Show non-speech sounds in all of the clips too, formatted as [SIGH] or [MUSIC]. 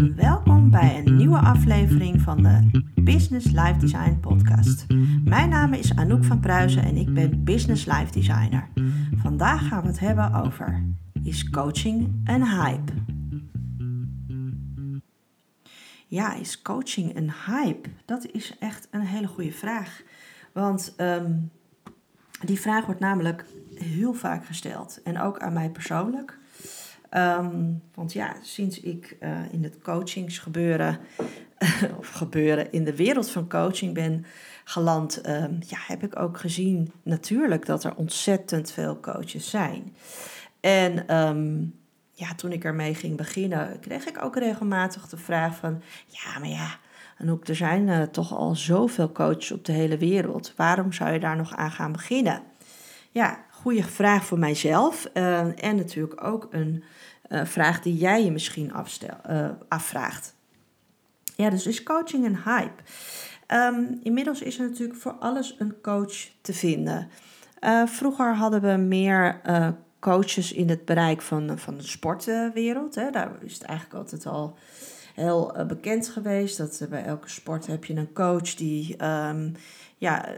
Welkom bij een nieuwe aflevering van de Business Life Design Podcast. Mijn naam is Anouk van Pruisen en ik ben Business Life Designer. Vandaag gaan we het hebben over: is coaching een hype? Ja, is coaching een hype? Dat is echt een hele goede vraag. Want ehm, die vraag wordt namelijk heel vaak gesteld. En ook aan mij persoonlijk. Ehm, want ja, sinds ik uh, in het coachingsgebeuren, [LAUGHS] of gebeuren in de wereld van coaching ben geland, um, ja, heb ik ook gezien natuurlijk dat er ontzettend veel coaches zijn. En um, ja, toen ik ermee ging beginnen, kreeg ik ook regelmatig de vraag van, ja, maar ja, en ook er zijn uh, toch al zoveel coaches op de hele wereld. Waarom zou je daar nog aan gaan beginnen? Ja, goede vraag voor mijzelf. Uh, en natuurlijk ook een uh, vraag die jij je misschien afstel, afvraagt. Ja, dus is coaching een hype? Um, inmiddels is er natuurlijk voor alles een coach te vinden. vroeger hadden we meer coaches in het bereik van, van de sportwereld. Hè. Daar is het eigenlijk altijd al heel bekend geweest. Dat bij elke sport heb je een coach die um, ja, eh,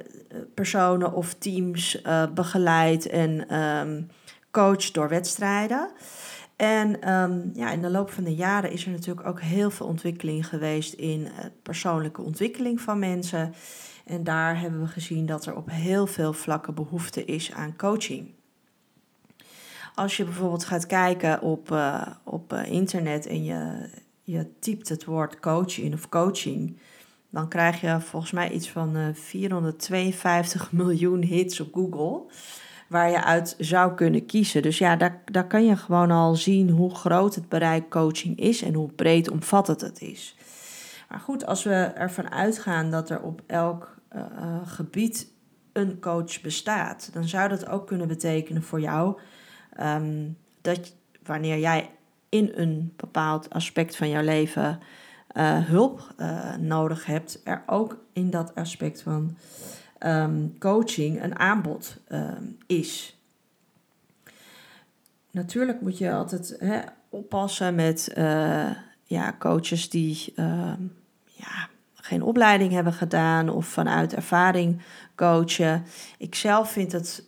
personen of teams uh, begeleidt en um, coacht door wedstrijden. En um, ja, in de loop van de jaren is er natuurlijk ook heel veel ontwikkeling geweest in persoonlijke ontwikkeling van mensen. En daar hebben we gezien dat er op heel veel vlakken behoefte is aan coaching. Als je bijvoorbeeld gaat kijken op, uh, op internet en je, je typt het woord coach in of coaching, dan krijg je volgens mij iets van uh, 452 [LAUGHS] miljoen hits op Google. Waar je uit zou kunnen kiezen. Dus ja, daar, daar kan je gewoon al zien hoe groot het bereik coaching is en hoe breed omvattend het is. Maar goed, als we ervan uitgaan dat er op elk uh, gebied een coach bestaat, dan zou dat ook kunnen betekenen voor jou um, dat wanneer jij in een bepaald aspect van jouw leven uh, hulp uh, nodig hebt, er ook in dat aspect van um, coaching een aanbod um, is. Natuurlijk moet je altijd hè, oppassen met uh, ja, coaches die ja, geen opleiding hebben gedaan of vanuit ervaring coachen. Ik zelf vind het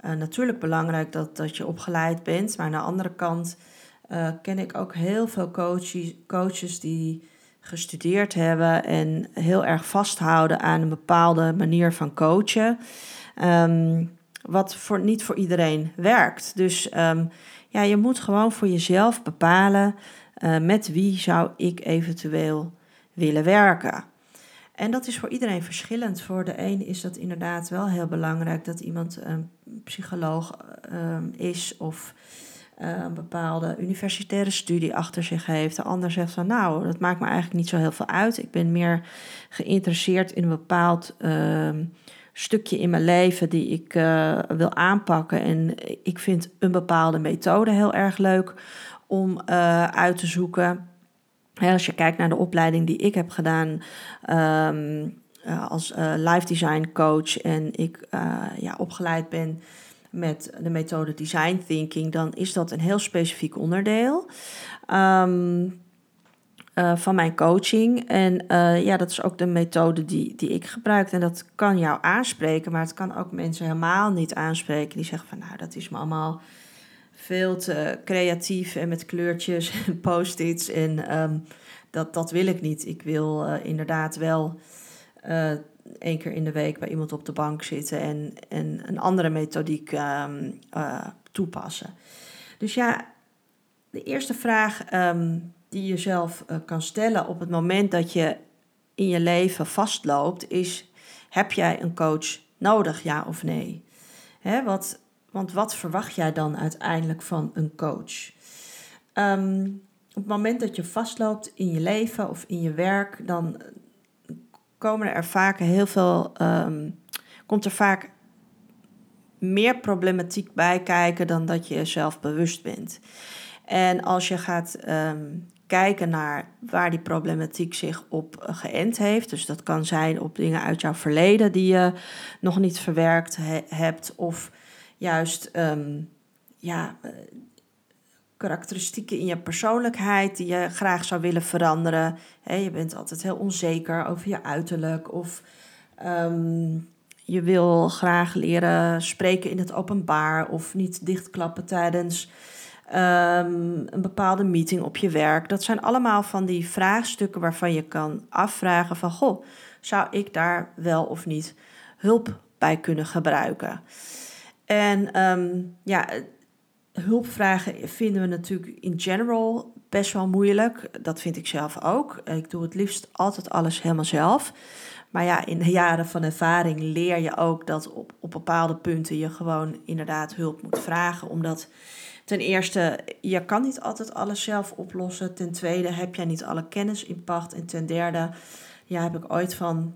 natuurlijk belangrijk dat, dat je opgeleid bent, maar aan de andere kant uh, ken ik ook heel veel coaches, coaches die gestudeerd hebben en heel erg vasthouden aan een bepaalde manier van coachen. Um, wat voor, niet voor iedereen werkt. Dus um, ja, je moet gewoon voor jezelf bepalen uh, met wie zou ik eventueel willen werken. En dat is voor iedereen verschillend. Voor de een is dat inderdaad wel heel belangrijk dat iemand een psycholoog um, is of een bepaalde universitaire studie achter zich heeft. De ander zegt van nou, dat maakt me eigenlijk niet zo heel veel uit. Ik ben meer geïnteresseerd in een bepaald uh, stukje in mijn leven die ik uh, wil aanpakken. En ik vind een bepaalde methode heel erg leuk om uh, uit te zoeken als je kijkt naar de opleiding die ik heb gedaan uh, als life design coach en ik ja, opgeleid ben met de methode design thinking, dan is dat een heel specifiek onderdeel. Um, van mijn coaching. En ja, dat is ook de methode die, die ik gebruik. En dat kan jou aanspreken, maar het kan ook mensen helemaal niet aanspreken. Die zeggen van nou, dat is me allemaal veel te creatief en met kleurtjes [LAUGHS] en post-its. En um, dat, dat wil ik niet. Ik wil uh, inderdaad wel één keer in de week bij iemand op de bank zitten en, en een andere methodiek um, uh, toepassen. Dus ja, de eerste vraag um, die je zelf kan stellen op het moment dat je in je leven vastloopt, is: heb jij een coach nodig, ja of nee? Hè, wat, want wat verwacht jij dan uiteindelijk van een coach? Um, op het moment dat je vastloopt in je leven of in je werk, dan komen er vaak heel veel, um, komt er vaak meer problematiek bij kijken dan dat je jezelf bewust bent. En als je gaat um, kijken naar waar die problematiek zich op geënt heeft, dus dat kan zijn op dingen uit jouw verleden die je nog niet verwerkt he hebt, of juist um, ja, karakteristieken in je persoonlijkheid die je graag zou willen veranderen. je bent altijd heel onzeker over je uiterlijk of ehm, je wil graag leren spreken in het openbaar of niet dichtklappen tijdens ehm, een bepaalde meeting op je werk. Dat zijn allemaal van die vraagstukken waarvan je kan afvragen van goh, zou ik daar wel of niet hulp bij kunnen gebruiken? En um, ja, hulpvragen vinden we natuurlijk in general best wel moeilijk. Dat vind ik zelf ook. Ik doe het liefst altijd alles helemaal zelf. Maar ja, in de jaren van ervaring leer je ook dat op, op bepaalde punten je gewoon inderdaad hulp moet vragen. Omdat ten eerste, je kan niet altijd alles zelf oplossen. Ten tweede, heb jij niet alle kennis in pacht. En ten derde, ja, heb ik ooit van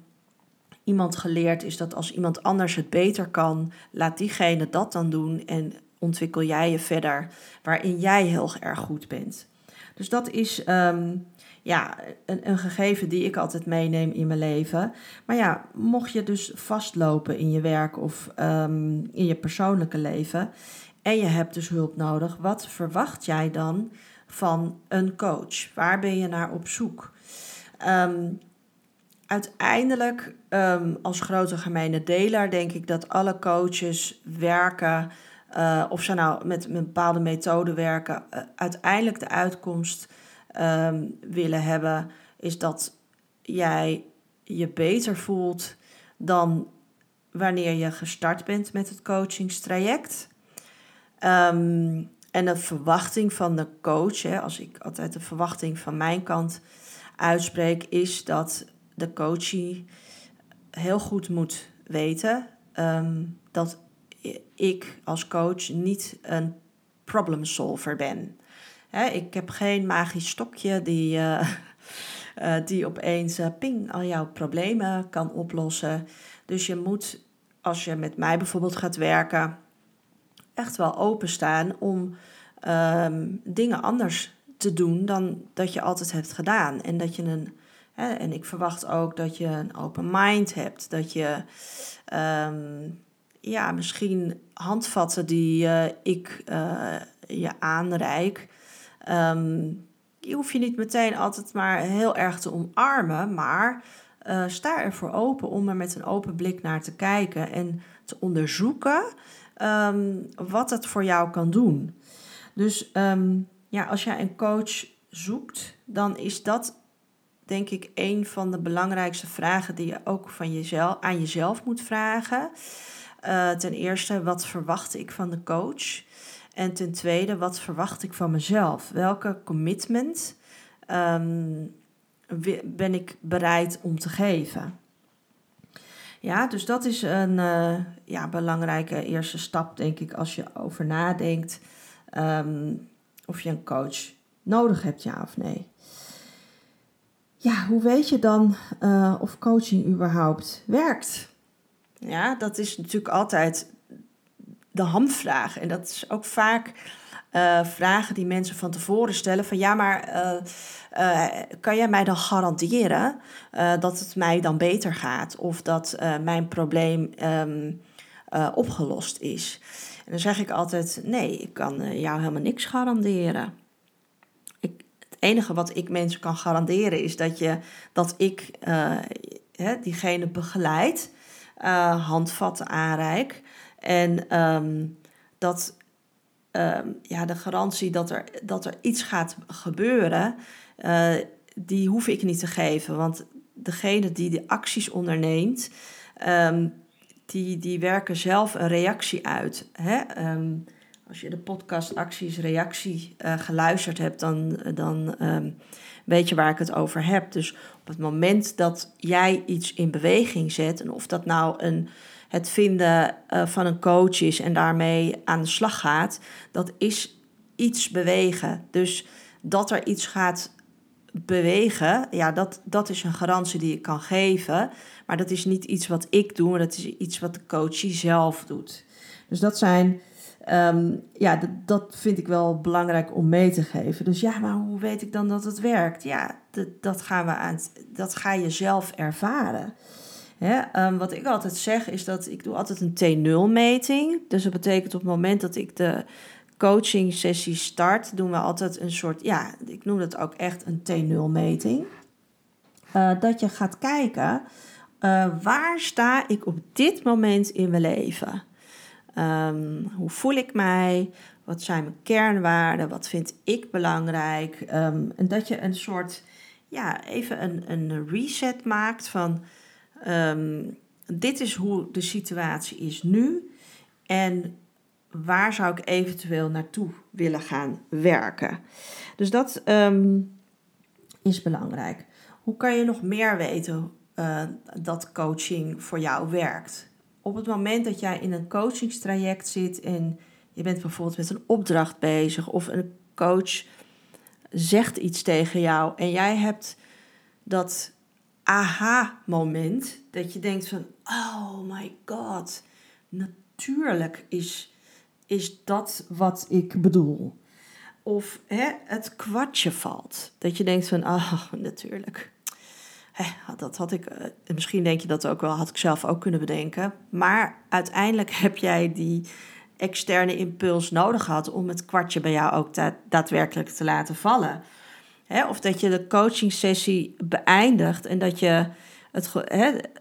iemand geleerd, is dat als iemand anders het beter kan, laat diegene dat dan doen. En ontwikkel jij je verder waarin jij heel erg goed bent. Dus dat is ehm, ja, een, een gegeven die ik altijd meeneem in mijn leven. Maar ja, mocht je dus vastlopen in je werk of ehm, in je persoonlijke leven en je hebt dus hulp nodig, wat verwacht jij dan van een coach? Waar ben je naar op zoek? Um, uiteindelijk, als grote gemene deler, denk ik dat alle coaches werken uh, of ze nou met, een bepaalde methode werken, uh, uiteindelijk de uitkomst um, willen hebben, is dat jij je beter voelt dan wanneer je gestart bent met het coachingstraject. Um, en de verwachting van de coach, hè, als ik altijd de verwachting van mijn kant uitspreek, is dat de coachie heel goed moet weten um, dat ik als coach niet een problem solver ben. ik heb geen magisch stokje die, uh, uh, [LAUGHS] die opeens uh, ping al jouw problemen kan oplossen. Dus je moet, als je met mij bijvoorbeeld gaat werken, echt wel openstaan om um, dingen anders te doen dan dat je altijd hebt gedaan. En dat je een. En ik verwacht ook dat je een open mind hebt. Dat je. Um, ja, misschien handvatten die uh, ik uh, je aanreik. Um, die hoef je niet meteen altijd maar heel erg te omarmen, maar uh, sta ervoor open om er met een open blik naar te kijken en te onderzoeken um, wat het voor jou kan doen. Dus um, ja, als jij een coach zoekt, dan is dat denk ik een van de belangrijkste vragen die je ook van jezelf, aan jezelf moet vragen. Uh, ten eerste, wat verwacht ik van de coach? En ten tweede, wat verwacht ik van mezelf? Welke commitment um, ben ik bereid om te geven? Ja, dus dat is een uh, ja, belangrijke eerste stap, denk ik, als je over nadenkt um, of je een coach nodig hebt, ja of nee. Ja, hoe weet je dan uh, of coaching überhaupt werkt? Ja, dat is natuurlijk altijd de hamvraag. En dat is ook vaak uh, vragen die mensen van tevoren stellen: van ja, maar uh, uh, kan jij mij dan garanderen dat het mij dan beter gaat of dat mijn probleem um, opgelost is? En dan zeg ik altijd: nee, ik kan jou helemaal niks garanderen. Ik, het enige wat ik mensen kan garanderen is dat, je, dat ik diegene begeleid uh, handvatten aanreik. En um, dat um, ja, de garantie dat er, dat er iets gaat gebeuren, uh, die hoef ik niet te geven. Want degene die de acties onderneemt, um, die, die werken zelf een reactie uit. Hè? Als je de podcast Acties Reactie uh, geluisterd hebt, dan, dan weet je waar ik het over heb. Dus op het moment dat jij iets in beweging zet, en of dat nou een, het vinden uh, van een coach is en daarmee aan de slag gaat, dat is iets bewegen. Dus dat er iets gaat bewegen, ja, dat, dat is een garantie die ik kan geven. Maar dat is niet iets wat ik doe, maar dat is iets wat de coach zelf doet. Dus dat zijn Um, ja, dat, dat vind ik wel belangrijk om mee te geven. Dus ja, maar hoe weet ik dan dat het werkt? Ja, dat, gaan we aan, dat ga je zelf ervaren. Um, wat ik altijd zeg is dat ik doe altijd een T0-meting. Dus dat betekent op het moment dat ik de coaching sessie start, doen we altijd een soort, ja, ik noem dat ook echt een T0-meting. Uh, dat je gaat kijken, uh, waar sta ik op dit moment in mijn leven? Um, hoe voel ik mij? Wat zijn mijn kernwaarden? Wat vind ik belangrijk? Um, en dat je een soort, ja, even een, een reset maakt van, um, dit is hoe de situatie is nu. En waar zou ik eventueel naartoe willen gaan werken? Dus dat is belangrijk. Hoe kan je nog meer weten uh, dat coaching voor jou werkt? Op het moment dat jij in een coachingstraject zit en je bent bijvoorbeeld met een opdracht bezig of een coach zegt iets tegen jou en jij hebt dat aha-moment dat je denkt van oh my god, natuurlijk is, is dat wat ik bedoel. Of hè, het kwartje valt. Dat je denkt van, ah, [LAUGHS] natuurlijk. Dat had ik, eh, misschien denk je dat ook wel, had ik zelf ook kunnen bedenken. Maar uiteindelijk heb jij die externe impuls nodig gehad om het kwartje bij jou ook daadwerkelijk te laten vallen. Of dat je de coaching sessie beëindigt en dat je het,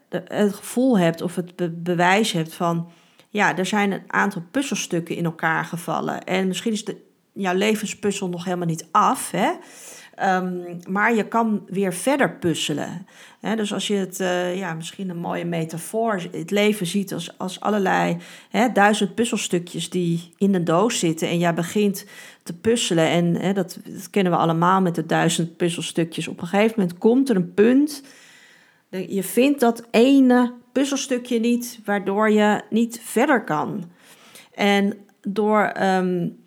het gevoel hebt of het bewijs hebt van ja, er zijn een aantal puzzelstukken in elkaar gevallen. En misschien is de, jouw levenspuzzel nog helemaal niet af. Hè? Um, maar je kan weer verder puzzelen. Dus als je het, uh, ja, misschien een mooie metafoor, het leven ziet als, als allerlei duizend puzzelstukjes die in een doos zitten. En jij begint te puzzelen. En dat, kennen we allemaal met de duizend puzzelstukjes. Op een gegeven moment komt er een punt. Je vindt dat ene puzzelstukje niet, waardoor je niet verder kan. En door um,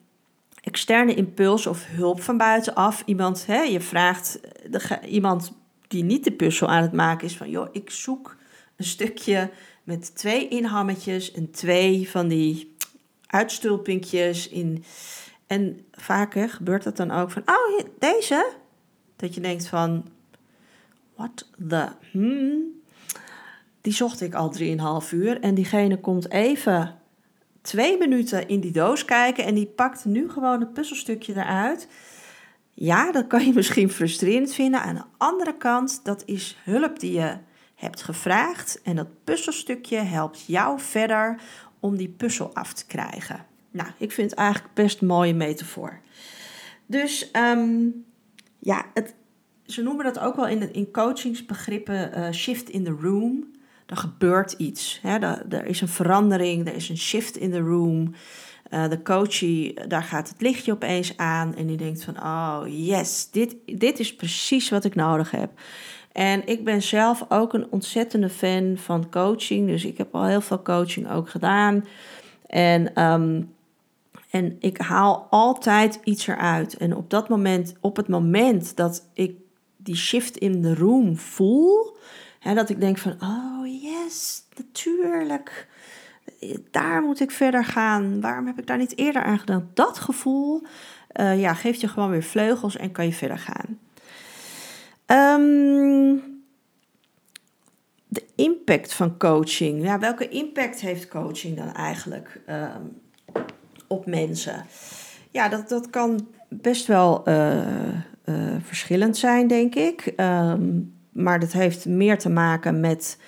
externe impuls of hulp van buitenaf, iemand, hè, je vraagt de, iemand die niet de puzzel aan het maken is van, joh, ik zoek een stukje met twee inhammetjes en twee van die uitstulpinkjes in. En vaker gebeurt dat dan ook van, oh, deze? Dat je denkt van, what the, hmm, die zocht ik al 3,5 uur. En diegene komt even twee minuten in die doos kijken en die pakt nu gewoon het puzzelstukje eruit. Ja, dat kan je [LAUGHS] misschien frustrerend vinden. Aan de andere kant, dat is hulp die je hebt gevraagd. En dat puzzelstukje helpt jou verder om die puzzel af te krijgen. Nou, ik vind het eigenlijk best een mooie metafoor. Dus um, ja, het, ze noemen dat ook wel in, in coachingsbegrippen uh, shift in the room er gebeurt iets. Hè? Er, is een verandering, er is een shift in the room. Uh, de coachie, daar gaat het lichtje opeens aan en die denkt van, oh yes, dit, dit is precies wat ik nodig heb. En ik ben zelf ook een ontzettende fan van coaching, dus ik heb al heel veel coaching ook gedaan. En, um, en ik haal altijd iets eruit. En op dat moment, op het moment dat ik die shift in the room voel, hè, dat ik denk van, oh yes, natuurlijk. Daar moet ik verder gaan. Waarom heb ik daar niet eerder aan gedaan? Dat gevoel uh, ja, geeft je gewoon weer vleugels en kan je verder gaan. Um, de impact van coaching. Ja, welke impact heeft coaching dan eigenlijk um, op mensen? Ja, dat, dat kan best wel uh, uh, verschillend zijn, denk ik. Um, maar dat heeft meer te maken met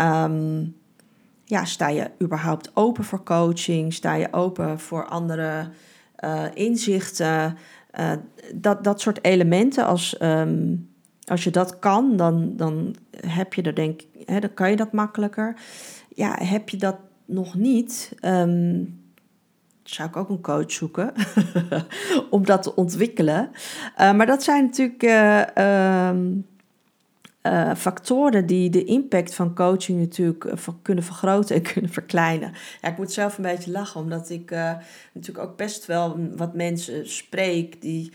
Um, ja, sta je überhaupt open voor coaching? Sta je open voor andere uh, inzichten? Uh, dat, dat soort elementen, als, um, als je dat kan, dan, dan heb je er denk hè, dan kan je dat makkelijker. Ja, heb je dat nog niet, um, zou ik ook een coach zoeken [LAUGHS] om dat te ontwikkelen. Uh, maar dat zijn natuurlijk uh, factoren die de impact van coaching natuurlijk uh, kunnen vergroten en [LAUGHS] kunnen verkleinen. Ja, ik moet zelf een beetje lachen, omdat ik uh, natuurlijk ook best wel wat mensen spreek die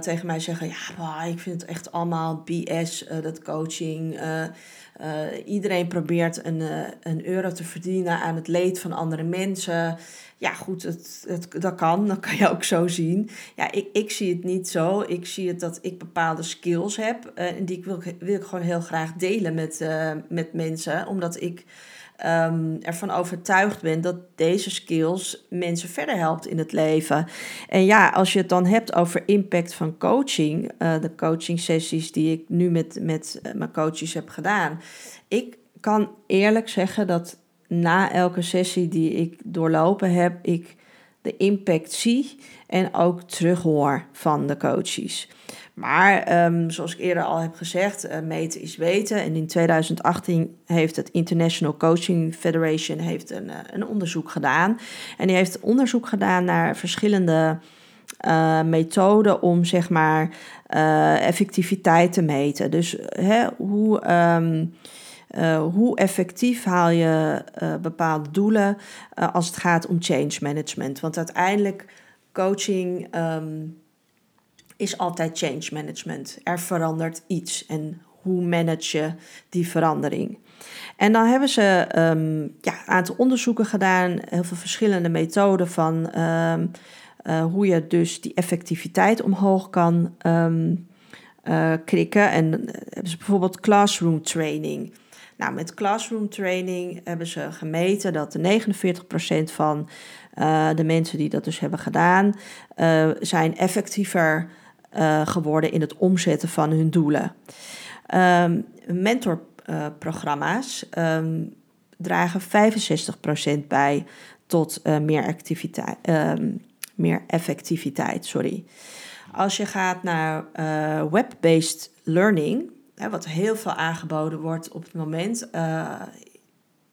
tegen mij zeggen: Ja, ik vind het echt allemaal BS, dat coaching. iedereen probeert een, een euro te verdienen aan het leed van andere mensen ja, goed, het, het, dat kan. Dat kan je ook zo zien. Ja, ik, ik zie het niet zo. Ik zie het dat ik bepaalde skills heb. En die wil, wil ik gewoon heel graag delen met, met mensen. Omdat ik um, ervan overtuigd ben dat deze skills mensen verder helpt in het leven. En ja, als je het dan hebt over impact van coaching, uh, de coaching sessies die ik nu met, met uh, mijn coaches heb gedaan. Ik kan eerlijk zeggen dat na elke sessie die ik doorlopen heb, ik de impact zie en ook terughoor van de coaches. Maar ehm, zoals ik eerder al heb gezegd, uh, meten is weten. En in 2018 heeft het International Coaching Federation heeft een, uh, een onderzoek gedaan. En die heeft onderzoek gedaan naar verschillende uh, methoden om zeg maar effectiviteit te meten. Dus hè, hoe. Uh, hoe effectief haal je bepaalde doelen als het gaat om change management? Want uiteindelijk coaching um, is altijd change management. Er verandert iets en hoe manage je die verandering? En dan hebben ze um, ja, een aantal onderzoeken gedaan, heel veel verschillende methoden van um, hoe je dus die effectiviteit omhoog kan krikken. En hebben ze bijvoorbeeld classroom training. Nou, met classroom training hebben ze gemeten dat de 49% van de mensen die dat dus hebben gedaan, zijn effectiever uh, geworden in het omzetten van hun doelen. Um, mentorprogramma's um, dragen 65% bij tot meer, activiteit, um, meer effectiviteit. Sorry. Als je gaat naar web-based learning, wat heel veel aangeboden wordt op het moment. Uh,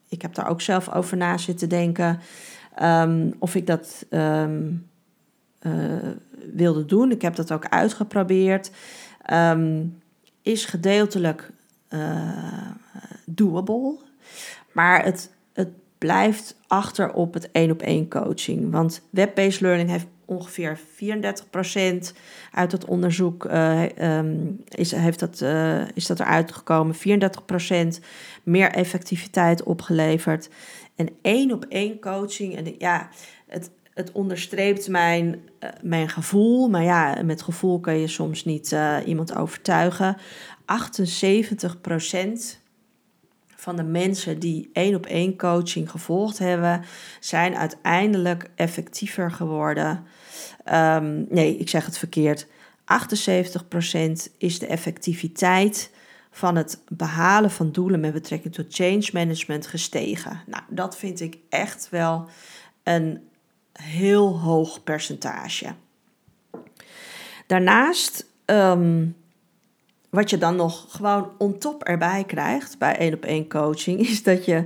ik heb daar ook zelf over na zitten denken of ik dat uh, wilde doen. Ik heb dat ook uitgeprobeerd. Um, is gedeeltelijk uh, doable, maar het, het blijft achter op het één op één coaching. Want web-based learning heeft ongeveer 34% uit het onderzoek uh, um, is, heeft dat, uh, is dat eruit gekomen. 34% meer effectiviteit opgeleverd. En één op één coaching. En ja, het, het onderstreept mijn, uh, mijn gevoel. Maar ja, met gevoel kan je soms niet iemand overtuigen. 78% van de mensen die één op één coaching gevolgd hebben, zijn uiteindelijk effectiever geworden. Um, nee, ik zeg het verkeerd. 78% is de effectiviteit van het behalen van doelen met betrekking tot change management gestegen. Nou, dat vind ik echt wel een heel hoog percentage. Daarnaast um, wat je dan nog gewoon on top erbij krijgt bij één op één coaching, [LAUGHS] is dat je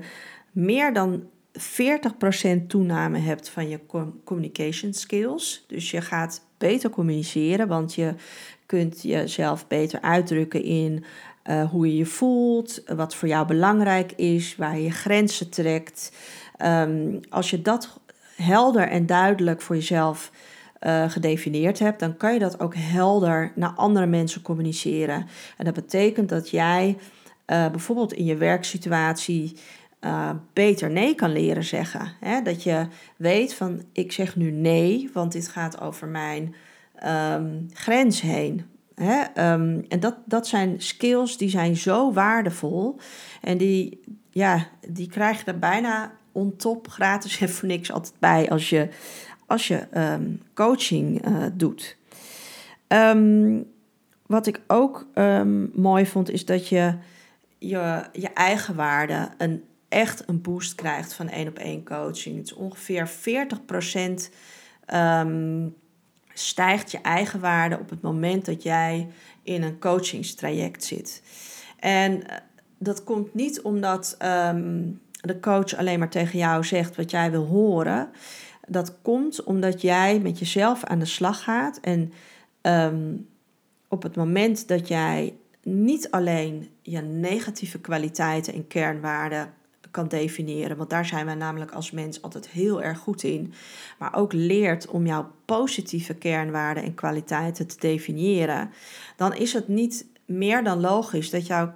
meer dan 40% toename hebt van je communication skills. Dus je gaat beter communiceren, want je kunt jezelf beter uitdrukken in uh, hoe je je voelt, wat voor jou belangrijk is, waar je grenzen trekt. Um, als je dat helder en duidelijk voor jezelf uh, gedefinieerd hebt, dan kan je dat ook helder naar andere mensen communiceren. En dat betekent dat jij uh, bijvoorbeeld in je werksituatie uh, beter nee kan leren zeggen. Hè? Dat je weet van ik zeg nu nee, want dit gaat over mijn um, grens heen. Hè? Um, en dat, dat zijn skills die zijn zo waardevol. En die, ja, die krijg je er bijna on top gratis [LAUGHS] en voor niks altijd bij als je, als je um, coaching uh, doet. Um, wat ik ook um, mooi vond, is dat je je, je eigen waarde een, echt een boost krijgt van één op één coaching. Het is ongeveer 40% stijgt je eigen waarde op het moment dat jij in een coachingstraject zit. En eh, dat komt niet omdat de coach alleen maar tegen jou zegt wat jij wil horen. Dat komt omdat jij met jezelf aan de slag gaat. En um, op het moment dat jij niet alleen je negatieve kwaliteiten en kernwaarden kan definiëren, want daar zijn wij namelijk als mens altijd heel erg goed in, maar ook leert om jouw positieve kernwaarden en kwaliteiten te definiëren, dan is het niet meer dan logisch dat jouw,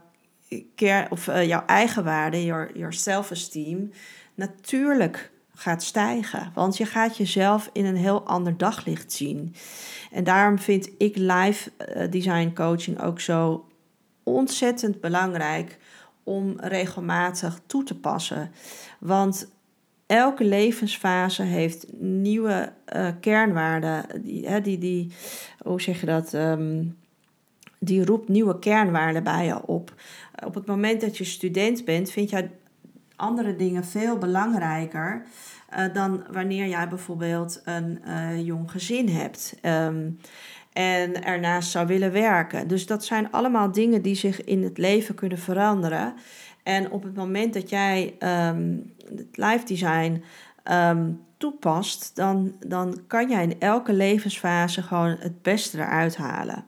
kern, of, uh, jouw eigen waarde, your, your self-esteem, natuurlijk gaat stijgen. Want je gaat jezelf in een heel ander daglicht zien. En daarom vind ik live eh, design coaching ook zo ontzettend belangrijk om regelmatig toe te passen. Want elke levensfase heeft nieuwe uh, kernwaarden. Die, hè, die, die, hoe zeg je dat? Ehm, die roept nieuwe kernwaarden bij je op. Op het moment dat je student bent, vind jij andere dingen veel belangrijker uh, dan wanneer jij bijvoorbeeld een uh, jong gezin hebt. Um, en ernaast zou willen werken. Dus dat zijn allemaal dingen die zich in het leven kunnen veranderen. En op het moment dat jij um, het live design um, toepast, dan, dan kan jij in elke levensfase gewoon het beste eruit halen.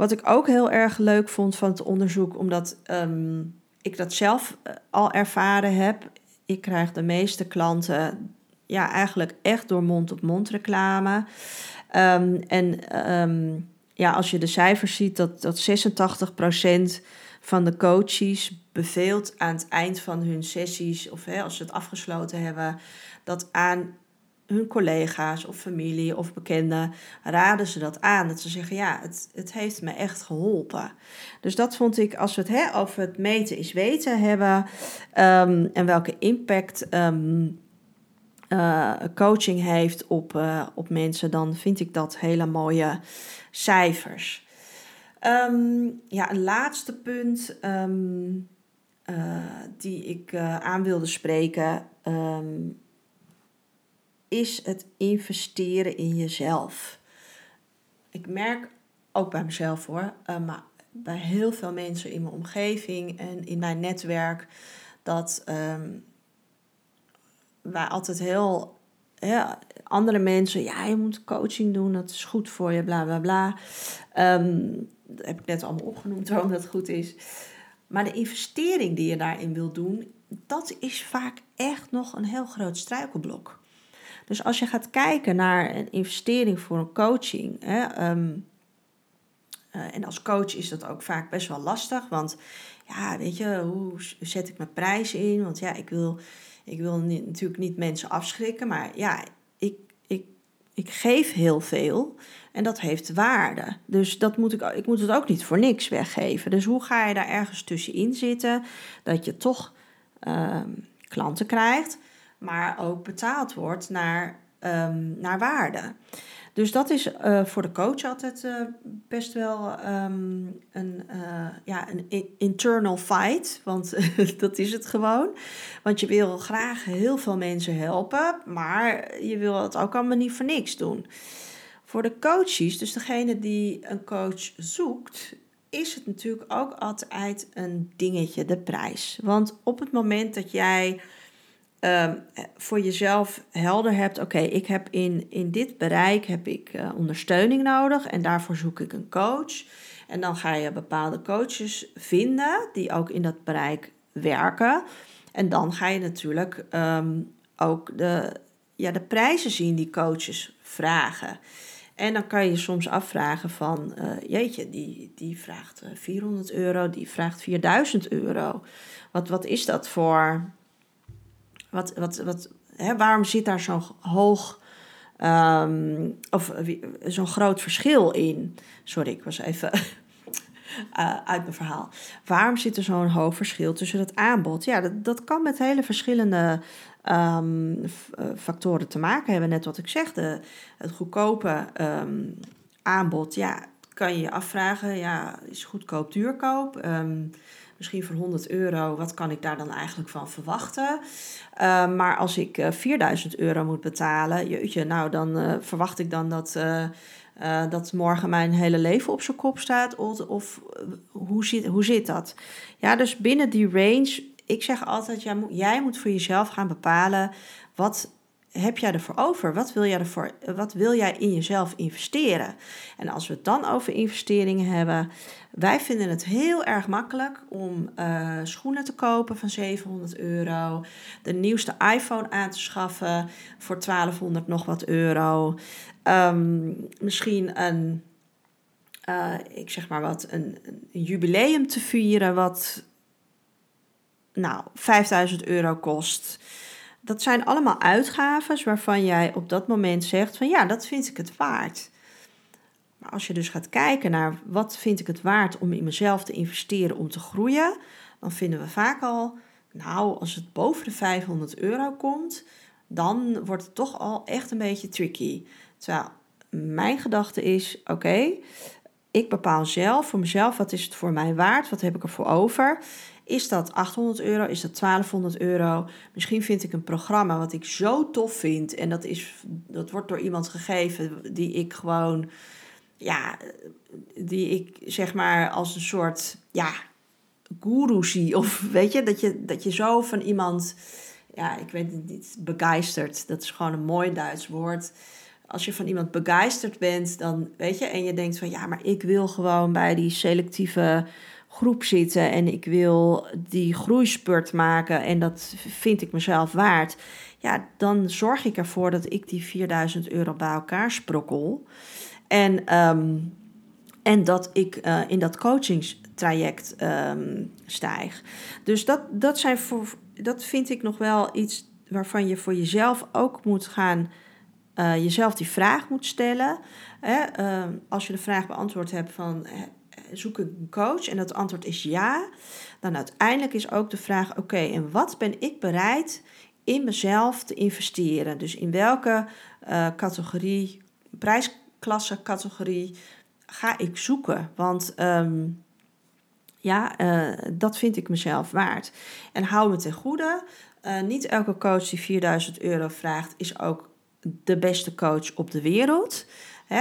Wat ik ook heel erg leuk vond van het onderzoek, omdat um, ik dat zelf eh, al ervaren heb. Ik krijg de meeste klanten ja, eigenlijk echt door mond-op-mond reclame. Um, en um, ja, als je de cijfers ziet, dat, dat 86% van de coaches beveelt aan het eind van hun sessies, of hè, als ze het afgesloten hebben, dat aan hun collega's of familie of bekenden raden ze dat aan. Dat ze zeggen, ja, het, het heeft me echt geholpen. Dus dat vond ik, als we het hè, over het meten is weten hebben um, en welke impact um, uh, coaching heeft op, uh, op mensen, dan vind ik dat hele mooie cijfers. Um, ja, een laatste punt uh, die ik aan wilde spreken is het investeren in jezelf. Ik merk ook bij mezelf hoor, maar bij heel veel mensen in mijn omgeving en in mijn netwerk dat wij altijd heel. Ja, andere mensen, ja, je moet coaching doen, dat is goed voor je, bla bla bla. Um, dat heb ik net allemaal opgenoemd [LAUGHS] waarom dat goed is. Maar de investering die je daarin wil doen, dat is vaak echt nog een heel groot struikelblok. Dus als je gaat kijken naar een investering voor een coaching, hè, um, uh, en als coach is dat ook vaak best wel lastig, want ja, weet je, hoe zet ik mijn prijs in? Want ja, ik wil, ik wil natuurlijk niet mensen afschrikken, maar ja, ik, ik, ik geef heel veel en dat heeft waarde. Dus dat moet ik, ik moet het ook niet voor niks weggeven. Dus hoe ga je daar ergens tussenin zitten dat je toch uh, klanten krijgt, maar ook betaald wordt naar, um, naar waarde? Dus dat is uh, voor de coach altijd uh, best wel um, een, uh, ja, een internal fight. Want [LAUGHS] dat is het gewoon. Want je wil graag heel veel mensen helpen, maar je wil het ook allemaal niet voor niks doen. Voor de coaches, dus degene die een coach zoekt, is het natuurlijk ook altijd een dingetje, de prijs. Want op het moment dat jij uh, voor jezelf helder hebt, oké, ik heb in, in dit bereik heb ik uh, ondersteuning nodig en daarvoor zoek ik een coach. En dan ga je bepaalde coaches vinden die ook in dat bereik werken. En dan ga je natuurlijk um, ook de, ja, de prijzen zien die coaches vragen. En dan kan je soms afvragen van, uh, jeetje, die, die vraagt 400 euro, die vraagt 4000 euro. Wat, wat is dat voor wat, wat, wat, hè, waarom zit daar zo'n hoog um, of zo'n groot verschil in? Sorry, ik was even uh, [LAUGHS] uit mijn verhaal. Waarom zit er zo'n hoog verschil tussen het aanbod? Ja, dat, dat kan met hele verschillende um, factoren te maken hebben. Net wat ik zeg, de, het goedkope um, aanbod. Ja, kan je je afvragen, ja, is goedkoop duurkoop? Um, misschien voor 100 euro, wat kan ik daar dan eigenlijk van verwachten? Uh, maar als ik uh, eh, 4000 euro moet betalen, jeetje, nou dan uh, verwacht ik dan dat, dat morgen mijn hele leven op zijn kop staat. Of, of hoe, zit, hoe zit dat? Ja, dus binnen die range, ik zeg altijd, jij moet, jij moet voor jezelf gaan bepalen wat heb jij ervoor over? Wat wil jij, ervoor, wat wil jij in jezelf investeren? En als we het dan over investeringen hebben, wij vinden het heel erg makkelijk om uh, schoenen te kopen van 700 euro, de nieuwste iPhone aan te schaffen voor 1200 nog wat euro, um, misschien een, uh, ik zeg maar wat, een, een jubileum te vieren wat nou 5000 euro kost. Dat zijn allemaal uitgaven waarvan jij op dat moment zegt van ja, dat vind ik het waard. Maar als je dus gaat kijken naar wat vind ik het waard om in mezelf te investeren om te groeien, dan vinden we vaak al, nou, als het boven de 500 euro komt, dan wordt het toch al echt een beetje tricky. Terwijl mijn gedachte is: oké, ik bepaal zelf voor mezelf wat is het voor mij waard, wat heb ik ervoor over. Is dat 800 euro? Is dat 1200 euro? Misschien vind ik een programma wat ik zo tof vind. En dat, is, dat wordt door iemand gegeven die ik gewoon, ja, die ik zeg maar als een soort, ja, guru zie. Of weet je, dat je, dat je zo van iemand, ja, ik weet het niet, begeisterd. Dat is gewoon een mooi Duits woord als je van iemand begeisterd bent, dan weet je, en je denkt van ja, maar ik wil gewoon bij die selectieve groep zitten en ik wil die groeispurt maken en dat vind ik mezelf waard. Ja, dan zorg ik ervoor dat ik die 4000 euro bij elkaar sprokkel. En, ehm, en dat ik uh, in dat coachingstraject um, stijg. Dus dat, dat, zijn voor, dat vind ik nog wel iets waarvan je voor jezelf ook moet gaan uh, jezelf die vraag moet stellen. Hè, uh, als je de vraag beantwoord hebt van zoek ik een coach en dat antwoord is ja, dan uiteindelijk is ook de vraag: oké, en wat ben ik bereid in mezelf te investeren? Dus in welke uh, categorie, prijsklasse categorie ga ik zoeken? Want um, ja, uh, dat vind ik mezelf waard. En hou me ten goede. Uh, niet elke coach die 4000 euro vraagt, is ook de beste coach op de wereld.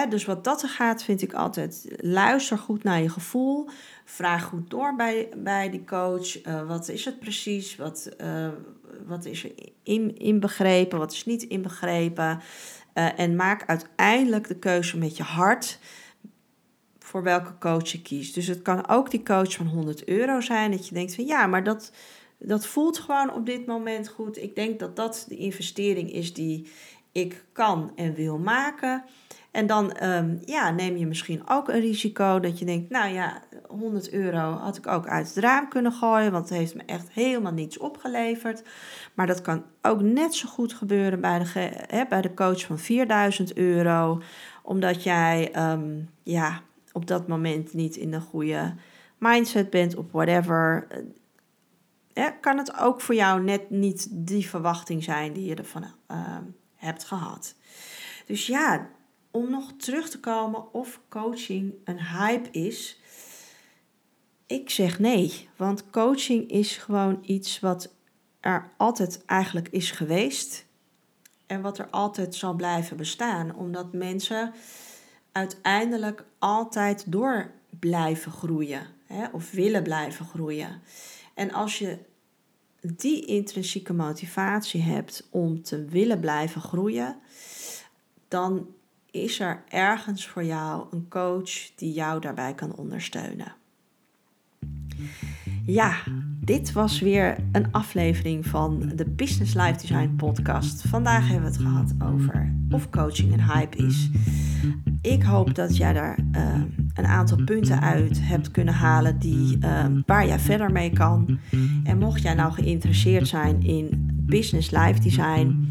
Dus wat dat er gaat, vind ik altijd: luister goed naar je gevoel. Vraag goed door bij, bij die coach. Uh, wat is het precies? Wat, uh, wat is er in, inbegrepen? Wat is niet inbegrepen? Uh, en maak uiteindelijk de keuze met je hart voor welke coach je kiest. Dus het kan ook die coach van 100 euro zijn. Dat je denkt van ja, maar dat, dat voelt gewoon op dit moment goed. Ik denk dat dat de investering is die ik kan en wil maken. En dan um, ja, neem je misschien ook een risico dat je denkt, nou ja, 100 euro had ik ook uit het raam kunnen gooien, want het heeft me echt helemaal niets opgeleverd. Maar dat kan ook net zo goed gebeuren bij de, bij de coach van 4000 euro, omdat jij um, ja, op dat moment niet in de goede mindset bent of whatever. Ja, kan het ook voor jou net niet die verwachting zijn die je ervan uh, hebt gehad. Dus ja, om nog terug te komen of coaching een hype is. Ik zeg nee, want coaching is gewoon iets wat er altijd eigenlijk is geweest en wat er altijd zal blijven bestaan, omdat mensen uiteindelijk altijd door blijven groeien hè, of willen blijven groeien. En als je die intrinsieke motivatie hebt om te willen blijven groeien, dan is er ergens voor jou een coach die jou daarbij kan ondersteunen. Ja, dit was weer een aflevering van de Business Life Design podcast. Vandaag hebben we het gehad over of coaching een hype is. Ik hoop dat jij daar uh, een aantal punten uit hebt kunnen halen die, uh, waar jij verder mee kan. En mocht jij nou geïnteresseerd zijn in business life design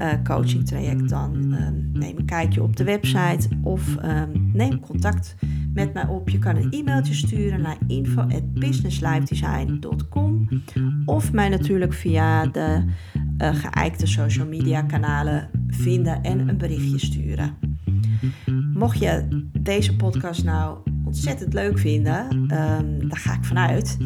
uh, coaching traject, dan um, neem een kijkje op de website of um, neem contact met mij op. Je kan een e-mailtje sturen naar info@businesslifedesign.com of mij natuurlijk via de uh, geëikte social media kanalen vinden en een berichtje sturen. Mocht je deze podcast nou ontzettend leuk vinden, um, daar ga ik vanuit.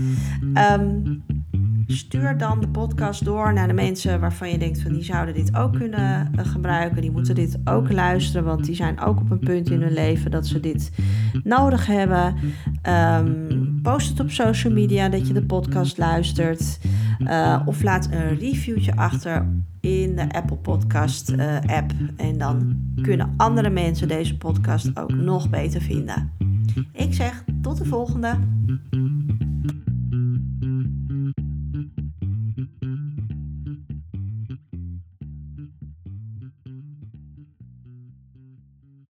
Stuur dan de podcast door naar de mensen waarvan je denkt van die zouden dit ook kunnen eh, gebruiken. Die moeten dit ook luisteren, want die zijn ook op een punt in hun leven dat ze dit nodig hebben. Um, post het op social media dat je de podcast luistert. Uh, of laat een reviewtje achter in de Apple Podcast uh, app. En dan kunnen andere mensen deze podcast ook nog beter vinden. Ik zeg tot de volgende.